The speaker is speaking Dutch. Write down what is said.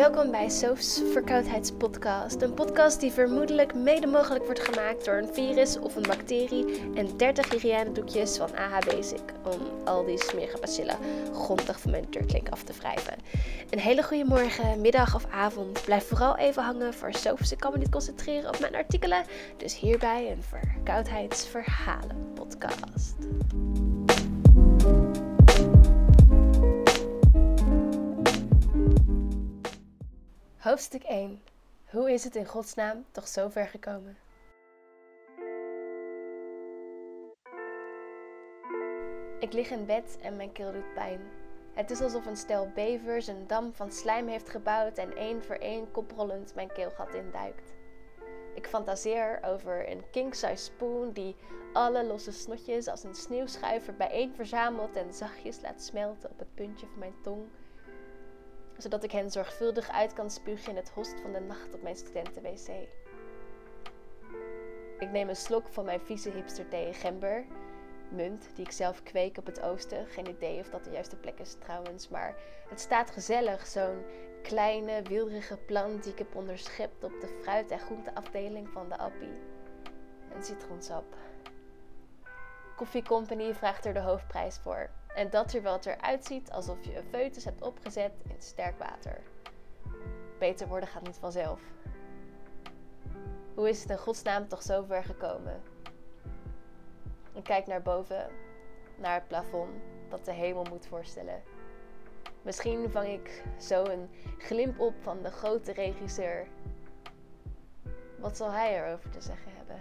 Welkom bij Soph's Verkoudheidspodcast. Een podcast die vermoedelijk mede mogelijk wordt gemaakt door een virus of een bacterie en 30 hygiënedoekjes van AH Basic om al die smerige bacillen grondig van mijn turtlink af te wrijven. Een hele goede morgen, middag of avond. Blijf vooral even hangen voor Soph's. Ik kan me niet concentreren op mijn artikelen, dus hierbij een Verkoudheidsverhalen podcast. Hoofdstuk 1. Hoe is het in godsnaam toch zo ver gekomen? Ik lig in bed en mijn keel doet pijn. Het is alsof een stel bevers een dam van slijm heeft gebouwd en één voor één koprollend mijn keelgat induikt. Ik fantaseer over een king-size spoon die alle losse snotjes als een sneeuwschuiver bijeen verzamelt en zachtjes laat smelten op het puntje van mijn tong zodat ik hen zorgvuldig uit kan spugen in het host van de nacht op mijn studentenwc. Ik neem een slok van mijn vieze hipster thee gember, munt die ik zelf kweek op het oosten. Geen idee of dat de juiste plek is trouwens, maar het staat gezellig, zo'n kleine, wilderige plant die ik heb onderschept op de fruit- en groenteafdeling van de Appie. En citroensap. Coffee Company vraagt er de hoofdprijs voor. En dat terwijl het eruit ziet alsof je een foetus hebt opgezet in sterk water. Beter worden gaat niet vanzelf. Hoe is het in godsnaam toch zo ver gekomen? Ik kijk naar boven, naar het plafond dat de hemel moet voorstellen. Misschien vang ik zo een glimp op van de grote regisseur. Wat zal hij erover te zeggen hebben?